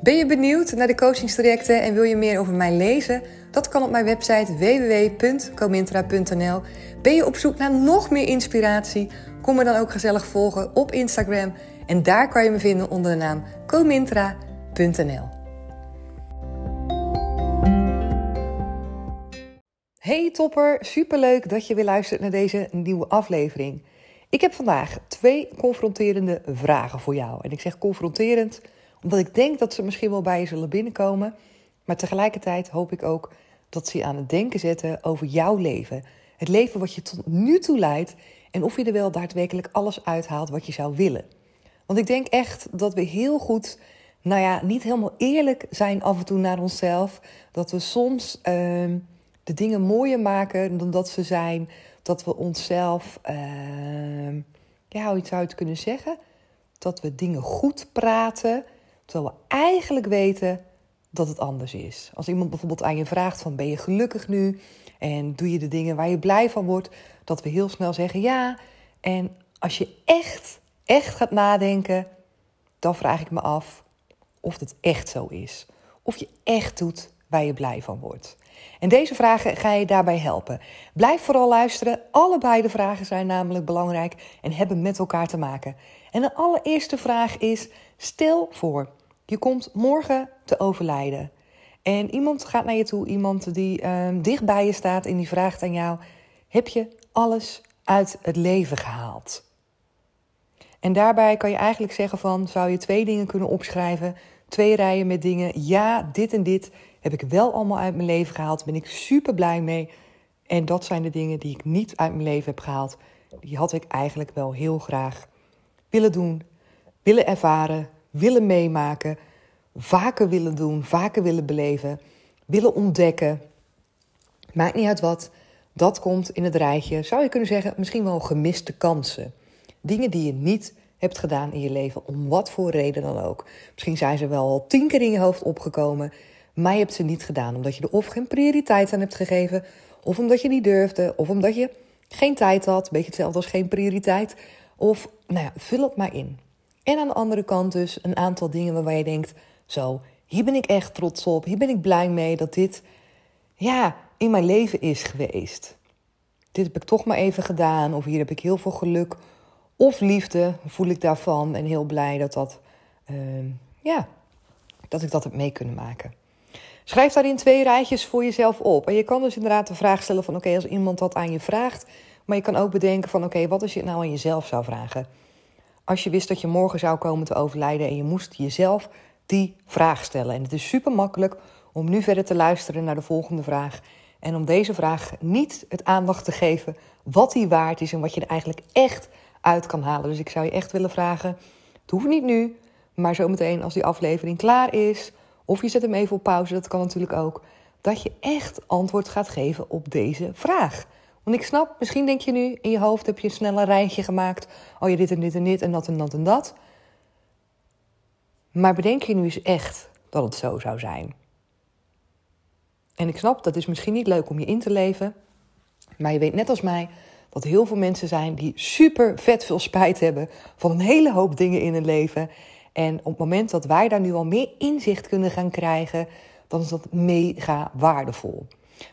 Ben je benieuwd naar de coachingstrajecten en wil je meer over mij lezen? Dat kan op mijn website www.comintra.nl. Ben je op zoek naar nog meer inspiratie? Kom me dan ook gezellig volgen op Instagram. En daar kan je me vinden onder de naam comintra.nl. Hey topper, superleuk dat je weer luistert naar deze nieuwe aflevering. Ik heb vandaag twee confronterende vragen voor jou. En ik zeg confronterend omdat ik denk dat ze misschien wel bij je zullen binnenkomen. Maar tegelijkertijd hoop ik ook dat ze je aan het denken zetten over jouw leven. Het leven wat je tot nu toe leidt en of je er wel daadwerkelijk alles uithaalt wat je zou willen. Want ik denk echt dat we heel goed, nou ja, niet helemaal eerlijk zijn af en toe naar onszelf. Dat we soms uh, de dingen mooier maken dan dat ze zijn. Dat we onszelf, uh, ja, hoe zou je het kunnen zeggen? Dat we dingen goed praten, terwijl we eigenlijk weten dat het anders is. Als iemand bijvoorbeeld aan je vraagt van ben je gelukkig nu en doe je de dingen waar je blij van wordt, dat we heel snel zeggen ja. En als je echt, echt gaat nadenken, dan vraag ik me af of het echt zo is. Of je echt doet waar je blij van wordt. En deze vragen ga je daarbij helpen. Blijf vooral luisteren. Allebei de vragen zijn namelijk belangrijk en hebben met elkaar te maken. En de allereerste vraag is: stel voor, je komt morgen te overlijden. En iemand gaat naar je toe, iemand die uh, dicht bij je staat en die vraagt aan jou: Heb je alles uit het leven gehaald? En daarbij kan je eigenlijk zeggen van, zou je twee dingen kunnen opschrijven, twee rijen met dingen. Ja, dit en dit heb ik wel allemaal uit mijn leven gehaald, ben ik super blij mee. En dat zijn de dingen die ik niet uit mijn leven heb gehaald. Die had ik eigenlijk wel heel graag willen doen, willen ervaren, willen meemaken, vaker willen doen, vaker willen beleven, willen ontdekken. Maakt niet uit wat. Dat komt in het rijtje, zou je kunnen zeggen, misschien wel gemiste kansen. Dingen die je niet hebt gedaan in je leven, om wat voor reden dan ook. Misschien zijn ze wel al tien keer in je hoofd opgekomen, maar je hebt ze niet gedaan omdat je er of geen prioriteit aan hebt gegeven, of omdat je niet durfde, of omdat je geen tijd had. Beetje hetzelfde als geen prioriteit. Of, nou ja, vul het maar in. En aan de andere kant dus een aantal dingen waarvan je denkt: zo, hier ben ik echt trots op. Hier ben ik blij mee dat dit, ja, in mijn leven is geweest. Dit heb ik toch maar even gedaan. Of hier heb ik heel veel geluk of liefde, voel ik daarvan. En heel blij dat dat, uh, ja, dat ik dat heb mee kunnen maken. Schrijf daarin twee rijtjes voor jezelf op. En je kan dus inderdaad de vraag stellen van... oké, als iemand dat aan je vraagt... maar je kan ook bedenken van... oké, wat als je het nou aan jezelf zou vragen? Als je wist dat je morgen zou komen te overlijden... en je moest jezelf die vraag stellen. En het is super makkelijk om nu verder te luisteren naar de volgende vraag... en om deze vraag niet het aandacht te geven... wat die waard is en wat je er eigenlijk echt uit kan halen. Dus ik zou je echt willen vragen... het hoeft niet nu, maar zometeen als die aflevering klaar is... Of je zet hem even op pauze, dat kan natuurlijk ook. Dat je echt antwoord gaat geven op deze vraag. Want ik snap, misschien denk je nu in je hoofd heb je een snelle rijtje gemaakt. Oh ja, dit en dit en dit en dat en dat en dat. Maar bedenk je nu eens echt dat het zo zou zijn. En ik snap, dat is misschien niet leuk om je in te leven. Maar je weet net als mij dat heel veel mensen zijn die super vet veel spijt hebben van een hele hoop dingen in hun leven. En op het moment dat wij daar nu al meer inzicht kunnen gaan krijgen, dan is dat mega waardevol.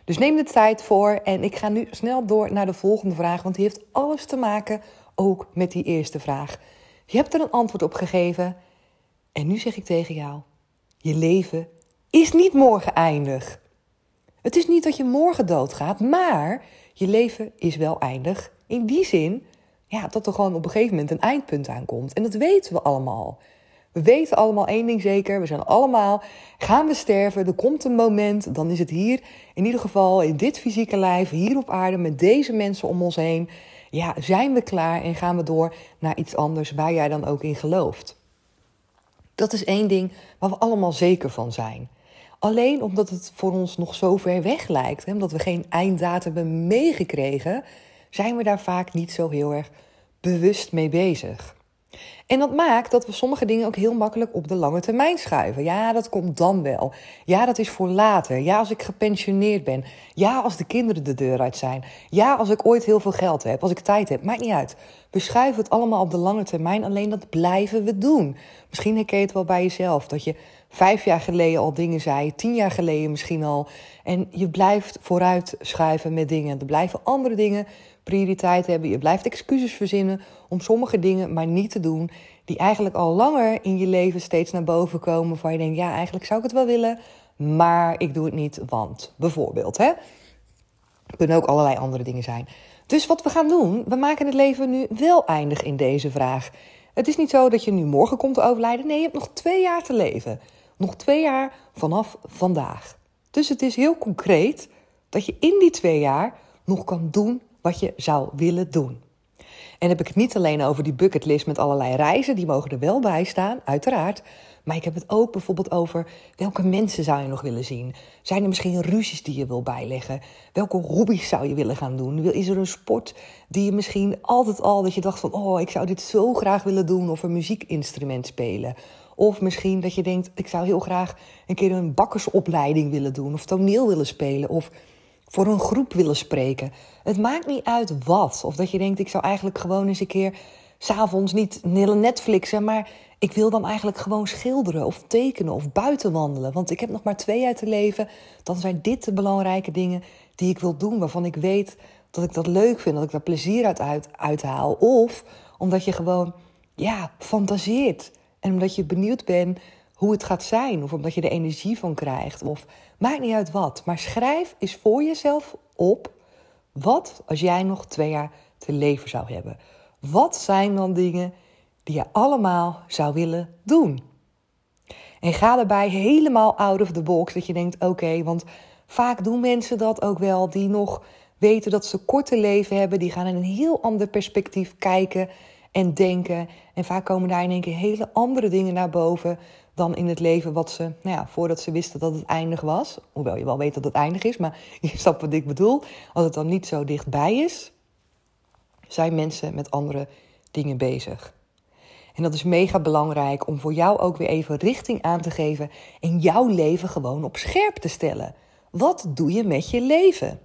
Dus neem de tijd voor en ik ga nu snel door naar de volgende vraag, want die heeft alles te maken ook met die eerste vraag. Je hebt er een antwoord op gegeven en nu zeg ik tegen jou: je leven is niet morgen eindig. Het is niet dat je morgen doodgaat, maar je leven is wel eindig. In die zin ja, dat er gewoon op een gegeven moment een eindpunt aankomt. En dat weten we allemaal. We weten allemaal één ding zeker. We zijn allemaal, gaan we sterven, er komt een moment, dan is het hier, in ieder geval in dit fysieke lijf, hier op aarde, met deze mensen om ons heen. Ja, zijn we klaar en gaan we door naar iets anders waar jij dan ook in gelooft. Dat is één ding waar we allemaal zeker van zijn. Alleen omdat het voor ons nog zo ver weg lijkt, hè, omdat we geen einddatum hebben meegekregen, zijn we daar vaak niet zo heel erg bewust mee bezig. En dat maakt dat we sommige dingen ook heel makkelijk op de lange termijn schuiven. Ja, dat komt dan wel. Ja, dat is voor later. Ja, als ik gepensioneerd ben. Ja, als de kinderen de deur uit zijn. Ja, als ik ooit heel veel geld heb, als ik tijd heb. Maakt niet uit. We schuiven het allemaal op de lange termijn, alleen dat blijven we doen. Misschien herken je het wel bij jezelf, dat je vijf jaar geleden al dingen zei, tien jaar geleden misschien al. En je blijft vooruit schuiven met dingen. Er blijven andere dingen prioriteit hebben. Je blijft excuses verzinnen om sommige dingen maar niet te doen. Die eigenlijk al langer in je leven steeds naar boven komen. Waar je denkt, ja, eigenlijk zou ik het wel willen. Maar ik doe het niet, want bijvoorbeeld. Hè? Kunnen ook allerlei andere dingen zijn. Dus wat we gaan doen, we maken het leven nu wel eindig in deze vraag. Het is niet zo dat je nu morgen komt te overlijden. Nee, je hebt nog twee jaar te leven. Nog twee jaar vanaf vandaag. Dus het is heel concreet dat je in die twee jaar nog kan doen wat je zou willen doen. En heb ik het niet alleen over die bucketlist met allerlei reizen, die mogen er wel bij staan, uiteraard. Maar ik heb het ook bijvoorbeeld over welke mensen zou je nog willen zien? Zijn er misschien ruzies die je wil bijleggen? Welke hobby's zou je willen gaan doen? Is er een sport die je misschien altijd al dat je dacht van oh, ik zou dit zo graag willen doen of een muziekinstrument spelen? Of misschien dat je denkt ik zou heel graag een keer een bakkersopleiding willen doen of toneel willen spelen of voor een groep willen spreken. Het maakt niet uit wat. Of dat je denkt, ik zou eigenlijk gewoon eens een keer s'avonds niet Netflixen, maar ik wil dan eigenlijk gewoon schilderen of tekenen of buiten wandelen. Want ik heb nog maar twee jaar te leven. Dan zijn dit de belangrijke dingen die ik wil doen, waarvan ik weet dat ik dat leuk vind, dat ik daar plezier uit, uit uithaal. Of omdat je gewoon, ja, fantaseert. En omdat je benieuwd bent hoe het gaat zijn. Of omdat je er energie van krijgt. Of maakt niet uit wat. Maar schrijf eens voor jezelf op. Wat als jij nog twee jaar te leven zou hebben? Wat zijn dan dingen die je allemaal zou willen doen? En ga daarbij helemaal out of the box. Dat je denkt: oké, want vaak doen mensen dat ook wel. Die nog weten dat ze korte leven hebben. Die gaan in een heel ander perspectief kijken en denken. En vaak komen daar in één keer hele andere dingen naar boven dan in het leven wat ze, nou ja, voordat ze wisten dat het eindig was. Hoewel je wel weet dat het eindig is, maar je snapt wat ik bedoel. Als het dan niet zo dichtbij is, zijn mensen met andere dingen bezig. En dat is mega belangrijk om voor jou ook weer even richting aan te geven en jouw leven gewoon op scherp te stellen. Wat doe je met je leven?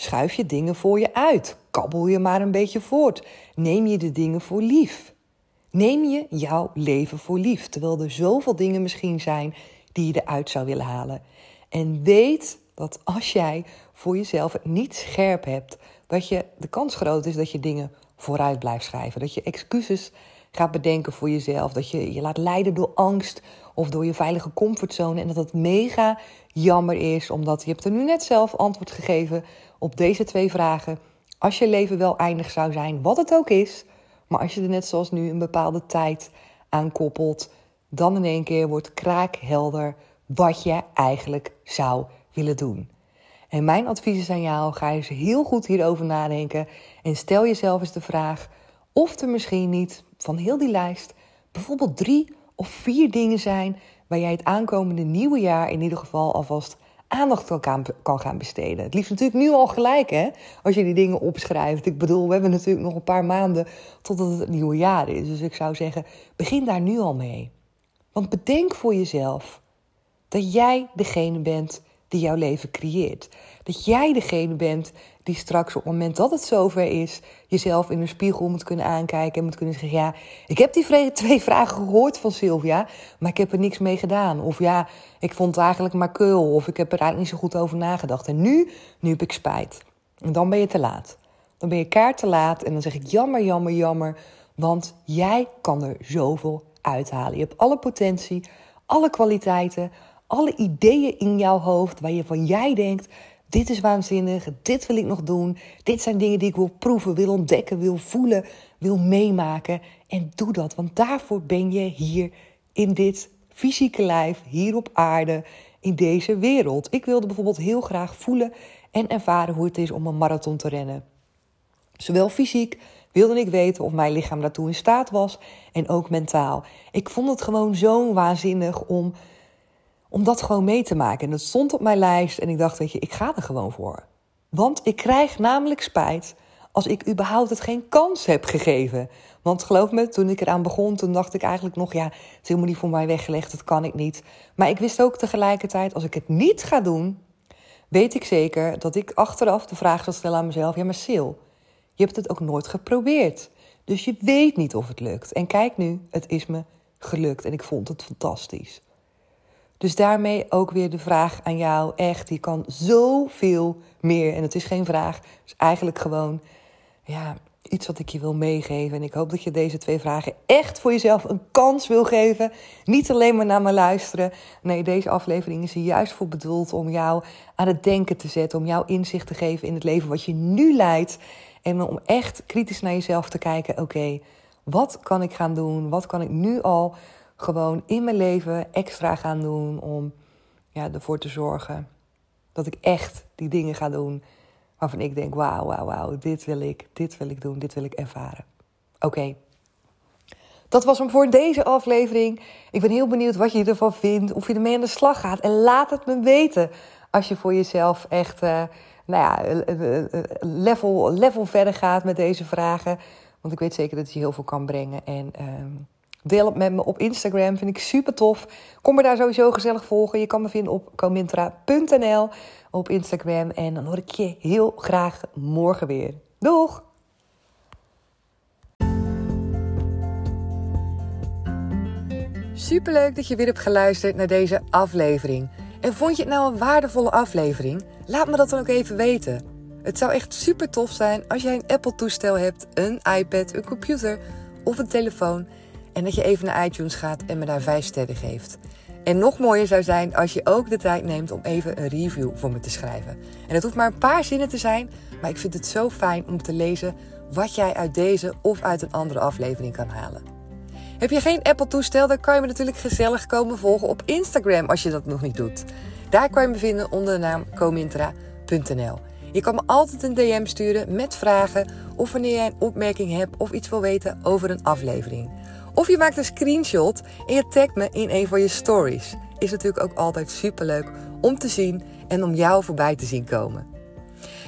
Schuif je dingen voor je uit? Kabbel je maar een beetje voort? Neem je de dingen voor lief? Neem je jouw leven voor lief, terwijl er zoveel dingen misschien zijn die je eruit zou willen halen. En weet dat als jij voor jezelf het niet scherp hebt, dat je de kans groot is dat je dingen vooruit blijft schrijven. Dat je excuses gaat bedenken voor jezelf. Dat je je laat leiden door angst of door je veilige comfortzone. En dat het mega jammer is, omdat je hebt er nu net zelf antwoord gegeven op deze twee vragen. Als je leven wel eindig zou zijn, wat het ook is, maar als je er net zoals nu een bepaalde tijd aan koppelt, dan in één keer wordt kraakhelder wat je eigenlijk zou willen doen. En mijn advies is aan jou: ga eens heel goed hierover nadenken en stel jezelf eens de vraag of er misschien niet van heel die lijst bijvoorbeeld drie of vier dingen zijn waar jij het aankomende nieuwe jaar in ieder geval alvast aandacht kan, gaan besteden. Het liefst natuurlijk nu al gelijk, hè? Als je die dingen opschrijft. Ik bedoel, we hebben natuurlijk nog een paar maanden totdat het nieuwe jaar is. Dus ik zou zeggen, begin daar nu al mee. Want bedenk voor jezelf dat jij degene bent die jouw leven creëert. Dat jij degene bent die straks op het moment dat het zover is, jezelf in een spiegel moet kunnen aankijken en moet kunnen zeggen: Ja, ik heb die twee vragen gehoord van Sylvia, maar ik heb er niks mee gedaan. Of ja, ik vond het eigenlijk maar keul, of ik heb er eigenlijk niet zo goed over nagedacht. En nu, nu heb ik spijt. En dan ben je te laat. Dan ben je kaart te laat en dan zeg ik: Jammer, jammer, jammer. Want jij kan er zoveel uithalen. Je hebt alle potentie, alle kwaliteiten, alle ideeën in jouw hoofd waar je van jij denkt: dit is waanzinnig, dit wil ik nog doen, dit zijn dingen die ik wil proeven, wil ontdekken, wil voelen, wil meemaken. En doe dat, want daarvoor ben je hier in dit fysieke lijf, hier op aarde, in deze wereld. Ik wilde bijvoorbeeld heel graag voelen en ervaren hoe het is om een marathon te rennen. Zowel fysiek wilde ik weten of mijn lichaam daartoe in staat was en ook mentaal. Ik vond het gewoon zo waanzinnig om, om dat gewoon mee te maken. En dat stond op mijn lijst en ik dacht, weet je, ik ga er gewoon voor. Want ik krijg namelijk spijt als ik überhaupt het geen kans heb gegeven. Want geloof me, toen ik eraan begon, toen dacht ik eigenlijk nog, ja, het is helemaal niet voor mij weggelegd, dat kan ik niet. Maar ik wist ook tegelijkertijd, als ik het niet ga doen, weet ik zeker dat ik achteraf de vraag zal stellen aan mezelf, ja, maar Sil, je hebt het ook nooit geprobeerd. Dus je weet niet of het lukt. En kijk nu, het is me gelukt en ik vond het fantastisch. Dus daarmee ook weer de vraag aan jou. Echt, je kan zoveel meer. En het is geen vraag, het is eigenlijk gewoon ja, iets wat ik je wil meegeven. En ik hoop dat je deze twee vragen echt voor jezelf een kans wil geven. Niet alleen maar naar me luisteren. Nee, deze aflevering is er juist voor bedoeld om jou aan het denken te zetten. Om jou inzicht te geven in het leven wat je nu leidt. En om echt kritisch naar jezelf te kijken. Oké, wat kan ik gaan doen? Wat kan ik nu al gewoon in mijn leven extra gaan doen om ja, ervoor te zorgen dat ik echt die dingen ga doen waarvan ik denk: wauw, wauw, wauw, dit wil ik, dit wil ik doen, dit wil ik ervaren. Oké. Dat was hem voor deze aflevering. Ik ben heel benieuwd wat je ervan vindt, of je ermee aan de slag gaat. En laat het me weten als je voor jezelf echt uh, nou ja, eh, eh, level, level verder gaat met deze vragen. Want ik weet zeker dat je heel veel kan brengen. En ehm, Deel het met me op Instagram, vind ik super tof. Kom me daar sowieso gezellig volgen. Je kan me vinden op comintra.nl op Instagram. En dan hoor ik je heel graag morgen weer. Doeg! Superleuk dat je weer hebt geluisterd naar deze aflevering. En vond je het nou een waardevolle aflevering? Laat me dat dan ook even weten. Het zou echt super tof zijn als jij een Apple-toestel hebt, een iPad, een computer of een telefoon en dat je even naar iTunes gaat en me daar vijf sterren geeft. En nog mooier zou zijn als je ook de tijd neemt om even een review voor me te schrijven. En het hoeft maar een paar zinnen te zijn, maar ik vind het zo fijn om te lezen wat jij uit deze of uit een andere aflevering kan halen. Heb je geen Apple-toestel, dan kan je me natuurlijk gezellig komen volgen op Instagram als je dat nog niet doet. Daar kan je me vinden onder de naam comintra.nl. Je kan me altijd een DM sturen met vragen of wanneer jij een opmerking hebt of iets wil weten over een aflevering. Of je maakt een screenshot en je tagt me in een van je stories. Is natuurlijk ook altijd superleuk om te zien en om jou voorbij te zien komen.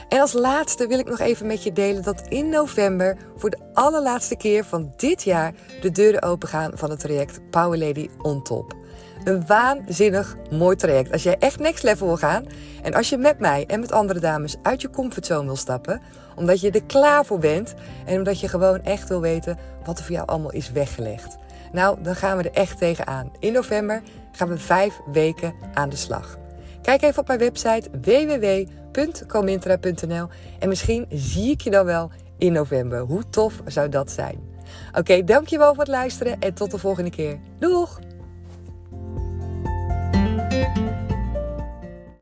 En als laatste wil ik nog even met je delen dat in november voor de allerlaatste keer van dit jaar de deuren opengaan van het traject Power Lady on Top. Een waanzinnig mooi traject. Als jij echt next level wil gaan en als je met mij en met andere dames uit je comfortzone wil stappen, omdat je er klaar voor bent en omdat je gewoon echt wil weten wat er voor jou allemaal is weggelegd. Nou, dan gaan we er echt tegenaan. In november gaan we vijf weken aan de slag. Kijk even op mijn website www.comintra.nl en misschien zie ik je dan wel in november. Hoe tof zou dat zijn? Oké, dankjewel voor het luisteren en tot de volgende keer. Doeg!